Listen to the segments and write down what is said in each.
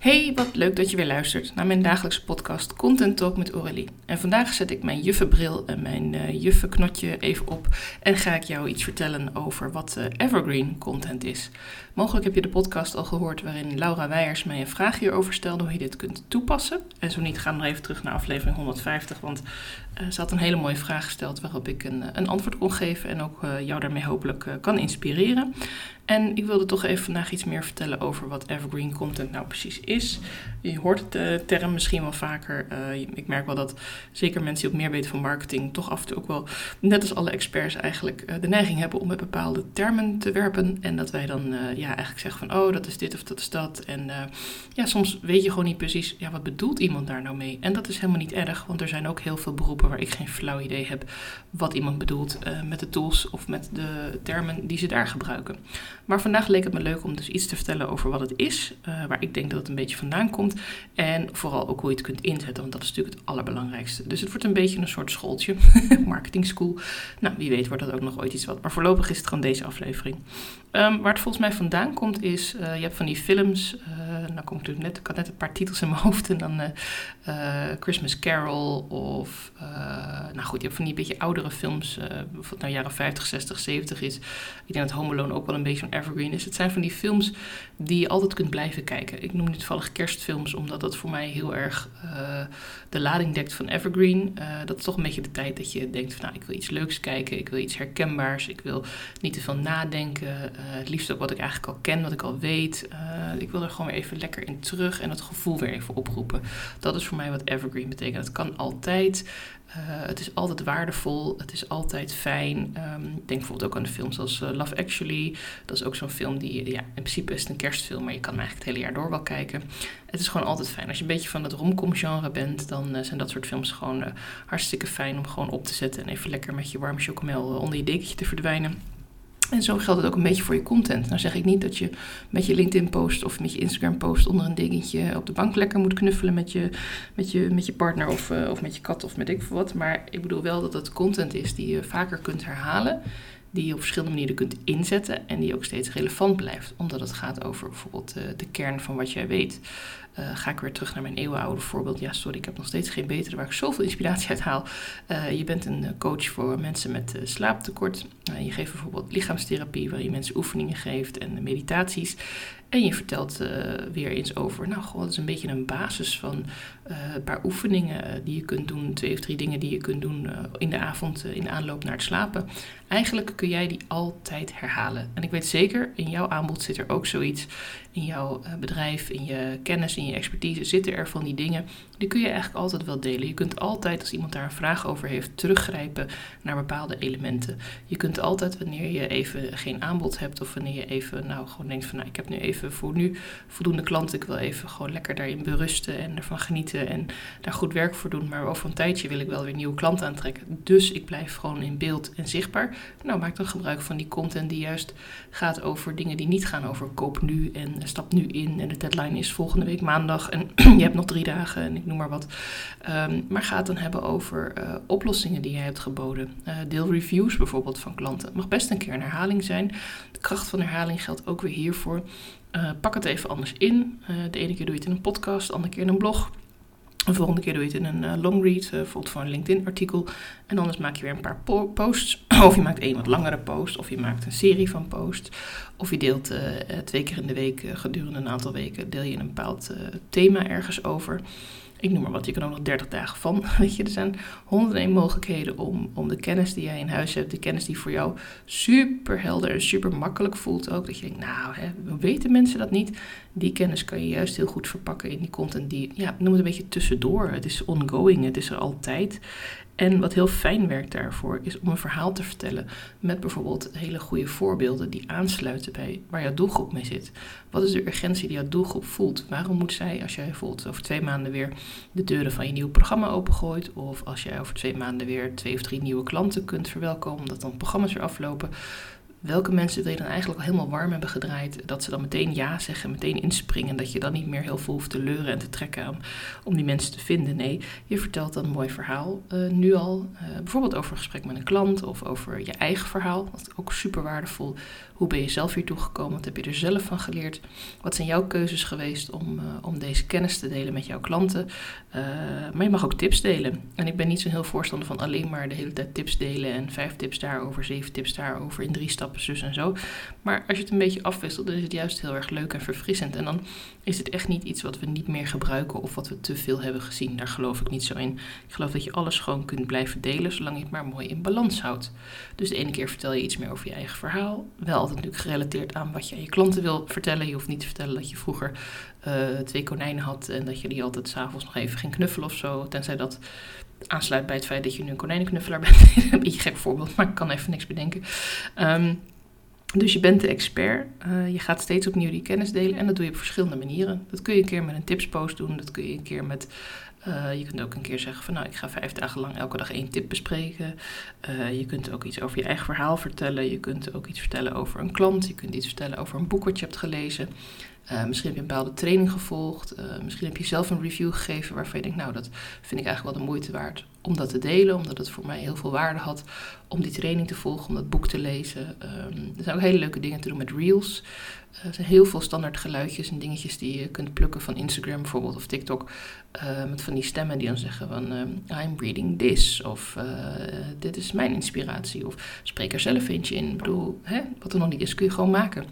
Hey, wat leuk dat je weer luistert naar mijn dagelijkse podcast Content Talk met Aurélie. En vandaag zet ik mijn juffenbril en mijn uh, juffenknotje even op en ga ik jou iets vertellen over wat uh, evergreen content is. Mogelijk heb je de podcast al gehoord waarin Laura Weijers mij een vraag hierover stelde hoe je dit kunt toepassen. En zo niet, ga nog even terug naar aflevering 150, want uh, ze had een hele mooie vraag gesteld waarop ik een, een antwoord kon geven en ook jou daarmee hopelijk kan inspireren. En ik wilde toch even vandaag iets meer vertellen over wat evergreen content nou precies is. Je hoort de term misschien wel vaker. Uh, ik merk wel dat zeker mensen die ook meer weten van marketing, toch af en toe ook wel, net als alle experts, eigenlijk uh, de neiging hebben om met bepaalde termen te werpen. En dat wij dan uh, ja, eigenlijk zeggen van, oh, dat is dit of dat is dat. En ja, soms weet je gewoon niet precies, ja, wat bedoelt iemand daar nou mee? En dat is helemaal niet erg, want er zijn ook heel veel beroepen waar ik geen flauw idee heb wat iemand bedoelt met de tools of met de termen die ze daar gebruiken. Maar vandaag leek het me leuk om dus iets te vertellen over wat het is, waar ik denk dat het een beetje vandaan komt. En vooral ook hoe je het kunt inzetten, want dat is natuurlijk het allerbelangrijkste. Dus het wordt een beetje een soort schooltje, marketing school. Nou, wie weet wordt dat ook nog ooit iets wat. Maar voorlopig is het gewoon deze aflevering. Um, waar het volgens mij vandaan komt is, uh, je hebt van die films, uh, nou kom ik net, ik had net een paar titels in mijn hoofd en dan Christmas Carol of, nou goed, je hebt van die beetje oudere films, wat nou jaren 50, 60, 70 is. Ik denk dat Home Alone ook wel een beetje een evergreen is. Het zijn van die films die je altijd kunt blijven kijken. Ik noem nu toevallig kerstfilms, omdat dat voor mij heel erg uh, de lading dekt van evergreen. Uh, dat is toch een beetje de tijd dat je denkt van nou, ik wil iets leuks kijken, ik wil iets herkenbaars, ik wil niet te veel nadenken. Uh, het liefst ook wat ik eigenlijk al ken, wat ik al weet. ik wil er gewoon weer even lekker in terug en het gevoel weer even oproepen. Dat is voor mij wat evergreen betekent. Het kan altijd. Uh, het is altijd waardevol, het is altijd fijn. Ik denk bijvoorbeeld ook aan de films als uh, Love Actually. Dat is ook zo'n film die, ja, in principe is het een kerstfilm, maar je kan hem eigenlijk het hele jaar door wel kijken. Het is gewoon altijd fijn. Als je een beetje van het romcom genre bent, dan uh, zijn dat soort films gewoon hartstikke fijn om gewoon op te zetten en even lekker met je warme chocomel onder je dekentje te verdwijnen. En zo geldt het ook een beetje voor je content. Nou zeg ik niet dat je met je LinkedIn-post of met je Instagram-post onder een dingetje op de bank lekker moet knuffelen met je, met je, met je partner of, uh, of met je kat of met ik voor wat. Maar ik bedoel wel dat het content is die je vaker kunt herhalen die je op verschillende manieren kunt inzetten en die ook steeds relevant blijft. Omdat het gaat over bijvoorbeeld de, de kern van wat jij weet. Uh, ga ik weer terug naar mijn eeuwenoude voorbeeld. Ja, sorry, ik heb nog steeds geen betere waar ik zoveel inspiratie uit haal. Uh, je bent een coach voor mensen met slaaptekort. je geeft bijvoorbeeld lichaamstherapie, waar je mensen oefeningen geeft en meditaties. En je vertelt weer eens over, nou, gewoon, dat is een beetje een basis van een paar oefeningen die je kunt doen, twee of drie dingen die je kunt doen in de avond, in aanloop naar het slapen. Eigenlijk kun jij die altijd herhalen. En ik weet zeker, in jouw aanbod zit er ook zoiets. In jouw bedrijf, in je kennis, in je expertise zitten er van die dingen. Die kun je eigenlijk altijd wel delen. Je kunt altijd, als iemand daar een vraag over heeft, teruggrijpen naar bepaalde elementen. Je kunt altijd, wanneer je even geen aanbod hebt of wanneer je even, nou, gewoon denkt van, nou, ik heb nu even voor nu voldoende klanten. Ik wil even gewoon lekker daarin berusten en ervan genieten en daar goed werk voor doen. Maar over een tijdje wil ik wel weer nieuwe klanten aantrekken. Dus ik blijf gewoon in beeld en zichtbaar. Nou, maak dan gebruik van die content die juist gaat over dingen die niet gaan over koop nu en stap nu in. En de deadline is volgende week maandag en je hebt nog drie dagen en ik noem maar wat. Um, maar ga het dan hebben over uh, oplossingen die jij hebt geboden. Uh, deel reviews bijvoorbeeld van klanten. Het mag best een keer een herhaling zijn. De kracht van herhaling geldt ook weer hiervoor. Uh, pak het even anders in. De ene keer doe je het in een podcast, de andere keer in een blog. De volgende keer doe je het in een uh, long read, bijvoorbeeld voor een LinkedIn-artikel. En anders maak je weer een paar po posts. of je maakt één wat langere post. Of je maakt een serie van posts. Of je deelt twee keer in de week, gedurende een aantal weken, deel je een bepaald thema ergens over ik noem maar wat, je kan ook nog 30 dagen van. Weet je, er zijn 101 mogelijkheden om, om de kennis die jij in huis hebt, de kennis die voor jou super helder en super makkelijk voelt ook. Dat je denkt, nou, hè, weten mensen dat niet? Die kennis kan je juist heel goed verpakken in die content die, ja, noem het een beetje tussendoor. Het is ongoing, het is er altijd. En wat heel fijn werkt daarvoor is om een verhaal te vertellen met bijvoorbeeld hele goede voorbeelden die aansluiten bij waar jouw doelgroep mee zit. Wat is de urgentie die jouw doelgroep voelt? Waarom moet zij, als jij bijvoorbeeld over twee maanden weer de deuren van je nieuwe programma opengooit, of als jij over twee maanden weer twee of drie nieuwe klanten kunt verwelkomen, omdat dan programma's weer aflopen, welke mensen wil je dan eigenlijk al helemaal warm hebben gedraaid, dat ze dan meteen ja zeggen, meteen inspringen, dat je dan niet meer heel veel hoeft te leuren en te trekken om, om die mensen te vinden. Nee, je vertelt dan een mooi verhaal uh, nu al, uh, bijvoorbeeld over een gesprek met een klant of over je eigen verhaal, dat is ook super waardevol. Hoe ben je zelf hier toegekomen? Wat heb je er zelf van geleerd? Wat zijn jouw keuzes geweest om, uh, om deze kennis te delen met jouw klanten? maar je mag ook tips delen. En ik ben niet zo'n heel voorstander van alleen maar de hele tijd tips delen en vijf tips daarover, zeven tips daarover in drie stappen zus en zo. Maar als je het een beetje afwisselt, dan is het juist heel erg leuk en verfrissend. En dan is het echt niet iets wat we niet meer gebruiken of wat we te veel hebben gezien. Daar geloof ik niet zo in. Ik geloof dat je alles gewoon kunt blijven delen, zolang je het maar mooi in balans houdt. Dus de ene keer vertel je iets meer over je eigen verhaal. Wel altijd natuurlijk gerelateerd aan wat je aan je klanten wil vertellen. Je hoeft niet te vertellen dat je vroeger uh, twee konijnen had en dat je die altijd s'avonds nog even ging knuffelen of zo. Tenzij dat aansluit bij het feit dat je nu een konijnenknuffelaar bent. een beetje gek voorbeeld, maar ik kan even niks bedenken. Um, dus je bent de expert. Uh, je gaat steeds opnieuw die kennis delen en dat doe je op verschillende manieren. Dat kun je een keer met een tipspost doen. Dat kun je een keer met. Uh, je kunt ook een keer zeggen van nou, ik ga vijf dagen lang elke dag één tip bespreken. Uh, je kunt ook iets over je eigen verhaal vertellen. Je kunt ook iets vertellen over een klant. Je kunt iets vertellen over een boek wat je hebt gelezen. Uh, misschien heb je een bepaalde training gevolgd. Uh, misschien heb je zelf een review gegeven waarvan je denkt, nou, dat vind ik eigenlijk wel de moeite waard om dat te delen. Omdat het voor mij heel veel waarde had om die training te volgen, om dat boek te lezen. Um, er zijn ook hele leuke dingen te doen met reels. Uh, er zijn heel veel standaard geluidjes en dingetjes die je kunt plukken van Instagram bijvoorbeeld of TikTok. met van die stemmen die dan zeggen van I'm reading this. Of dit is mijn inspiratie. Of spreek er zelf eentje in. Ik bedoel, hè, wat er nog niet is kun je gewoon maken.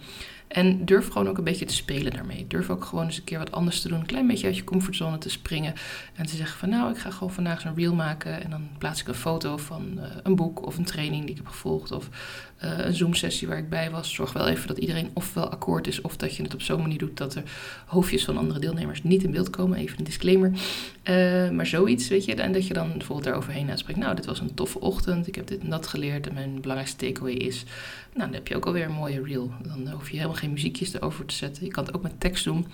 En durf gewoon ook een beetje te spelen daarmee. Durf ook gewoon eens een keer wat anders te doen. Een klein beetje uit je comfortzone te springen. En te zeggen van nou, ik ga gewoon vandaag zo'n reel maken. En dan plaats ik een foto van uh, een boek of een training die ik heb gevolgd. Of uh, een Zoom-sessie waar ik bij was. Zorg wel even dat iedereen ofwel akkoord is. Of dat je het op zo'n manier doet dat er hoofdjes van andere deelnemers niet in beeld komen. Even een disclaimer. Uh, maar zoiets, weet je. En dat je dan bijvoorbeeld daaroverheen uitspreekt. Nou, dit was een toffe ochtend. Ik heb dit en dat geleerd. En mijn belangrijkste takeaway is... Nou, dan heb je ook alweer een mooie reel. Dan hoef je helemaal geen muziekjes erover te zetten. Je kan het ook met tekst doen.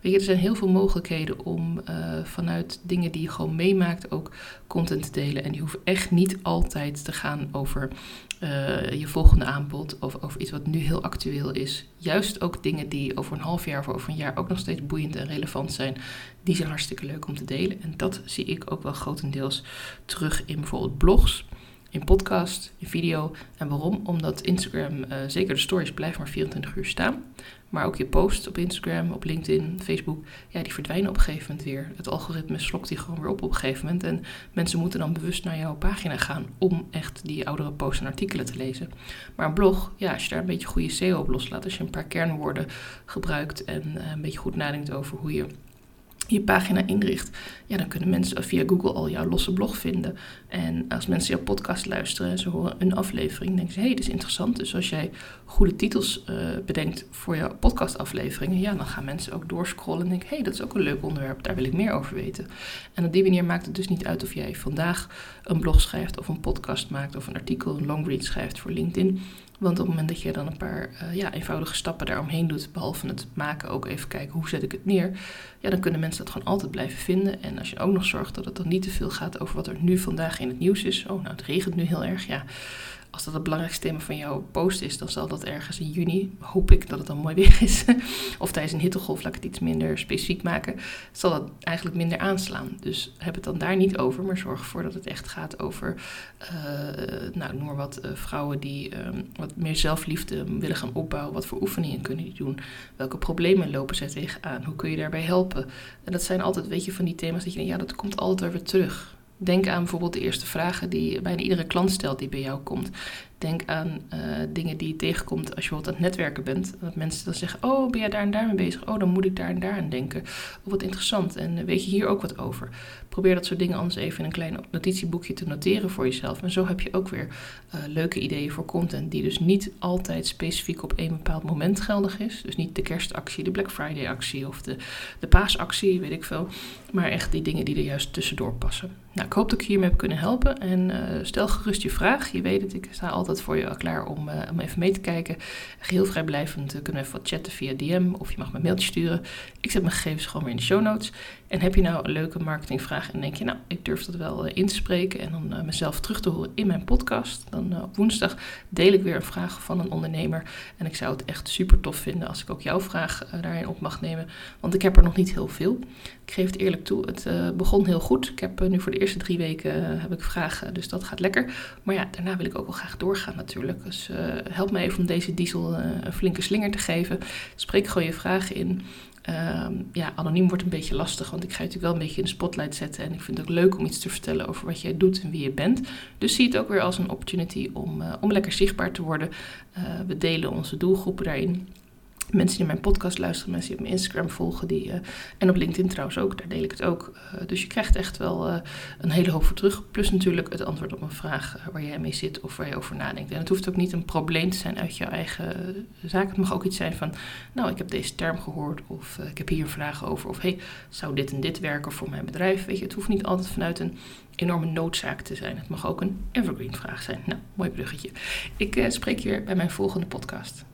Weet je, er zijn heel veel mogelijkheden om uh, vanuit dingen die je gewoon meemaakt ook content te delen. En die hoeven echt niet altijd te gaan over uh, je volgende aanbod of over iets wat nu heel actueel is. Juist ook dingen die over een half jaar of over een jaar ook nog steeds boeiend en relevant zijn. Die zijn hartstikke leuk om te delen. En dat zie ik ook wel grotendeels terug in bijvoorbeeld blogs in podcast, in video. En waarom? Omdat Instagram, uh, zeker de stories, blijven maar 24 uur staan. Maar ook je posts op Instagram, op LinkedIn, Facebook, ja, die verdwijnen op een gegeven moment weer. Het algoritme slokt die gewoon weer op op een gegeven moment. En mensen moeten dan bewust naar jouw pagina gaan om echt die oudere posts en artikelen te lezen. Maar een blog, ja, als je daar een beetje goede SEO op loslaat, als je een paar kernwoorden gebruikt en uh, een beetje goed nadenkt over hoe je je pagina inricht, ja, dan kunnen mensen via Google al jouw losse blog vinden. En als mensen jouw podcast luisteren en ze horen een aflevering, denken ze: hé, hey, dit is interessant. Dus als jij goede titels uh, bedenkt voor jouw podcastafleveringen, ja, dan gaan mensen ook doorscrollen en denken: hé, hey, dat is ook een leuk onderwerp, daar wil ik meer over weten. En op die manier maakt het dus niet uit of jij vandaag een blog schrijft of een podcast maakt of een artikel, een longread schrijft voor LinkedIn. Want op het moment dat je dan een paar uh, ja, eenvoudige stappen daaromheen doet, behalve het maken, ook even kijken hoe zet ik het neer, ja, dan kunnen mensen dat gewoon altijd blijven vinden. En als je ook nog zorgt dat het dan niet te veel gaat over wat er nu vandaag in het nieuws is. Oh, nou, het regent nu heel erg. Ja, als dat het belangrijkste thema van jouw post is, dan zal dat ergens in juni, hoop ik dat het dan mooi weer is, of tijdens een hittegolf, laat ik het iets minder specifiek maken, zal dat eigenlijk minder aanslaan. Dus heb het dan daar niet over, maar zorg ervoor dat het echt gaat over, uh, nou noem maar wat, uh, vrouwen die um, wat meer zelfliefde willen gaan opbouwen. Wat voor oefeningen kunnen die doen? Welke problemen lopen zij tegenaan? Hoe kun je daarbij helpen? En dat zijn altijd, weet je, van die thema's dat je denkt, ja, dat komt altijd weer terug. Denk aan bijvoorbeeld de eerste vragen die bijna iedere klant stelt die bij jou komt. Denk aan uh, dingen die je tegenkomt als je bijvoorbeeld aan het netwerken bent. Dat mensen dan zeggen, oh, ben jij daar en daar mee bezig? Oh, dan moet ik daar en daar aan denken. Oh, wat interessant. En uh, weet je hier ook wat over? Probeer dat soort dingen anders even in een klein notitieboekje te noteren voor jezelf. En zo heb je ook weer uh, leuke ideeën voor content die dus niet altijd specifiek op één bepaald moment geldig is. Dus niet de kerstactie, de Black Friday actie of de, de paasactie, weet ik veel. Maar echt die dingen die er juist tussendoor passen. Nou, ik hoop dat ik je hiermee heb kunnen helpen. En stel gerust je vraag. Je weet het, ik sta altijd voor je klaar om, om even mee te kijken. Geheel vrijblijvend kunnen we even wat chatten via DM of je mag me een mailtje sturen. Ik zet mijn gegevens gewoon weer in de show notes. En heb je nou een leuke marketingvraag en denk je, nou, ik durf dat wel in te spreken en dan mezelf terug te horen in mijn podcast. Dan op woensdag deel ik weer een vraag van een ondernemer. En ik zou het echt super tof vinden als ik ook jouw vraag daarin op mag nemen. Want ik heb er nog niet heel veel. Ik geef het eerlijk toe, het begon heel goed. Ik heb nu voor de eerste drie weken heb ik vragen, dus dat gaat lekker. Maar ja, daarna wil ik ook wel graag doorgaan natuurlijk. Dus help me even om deze diesel een flinke slinger te geven. Spreek gewoon je vragen in. Ehm, ja, anoniem wordt een beetje lastig, want ik ga je natuurlijk wel een beetje in de spotlight zetten. En ik vind het ook leuk om iets te vertellen over wat jij doet en wie je bent. Dus zie het ook weer als een opportunity om, om lekker zichtbaar te worden. we delen onze doelgroepen daarin mensen die mijn podcast luisteren, mensen die op mijn Instagram volgen, die, uh, en op LinkedIn trouwens ook, daar deel ik het ook. Uh, dus je krijgt echt wel uh, een hele hoop voor terug. Plus natuurlijk het antwoord op een vraag waar jij mee zit of waar je over nadenkt. En het hoeft ook niet een probleem te zijn uit jouw eigen zaak. Het mag ook iets zijn van, nou, ik heb deze term gehoord of ik heb hier vragen over. Of hey, zou dit en dit werken voor mijn bedrijf? Weet je, het hoeft niet altijd vanuit een enorme noodzaak te zijn. Het mag ook een evergreen vraag zijn. Nou, mooi bruggetje. Ik spreek je weer bij mijn volgende podcast.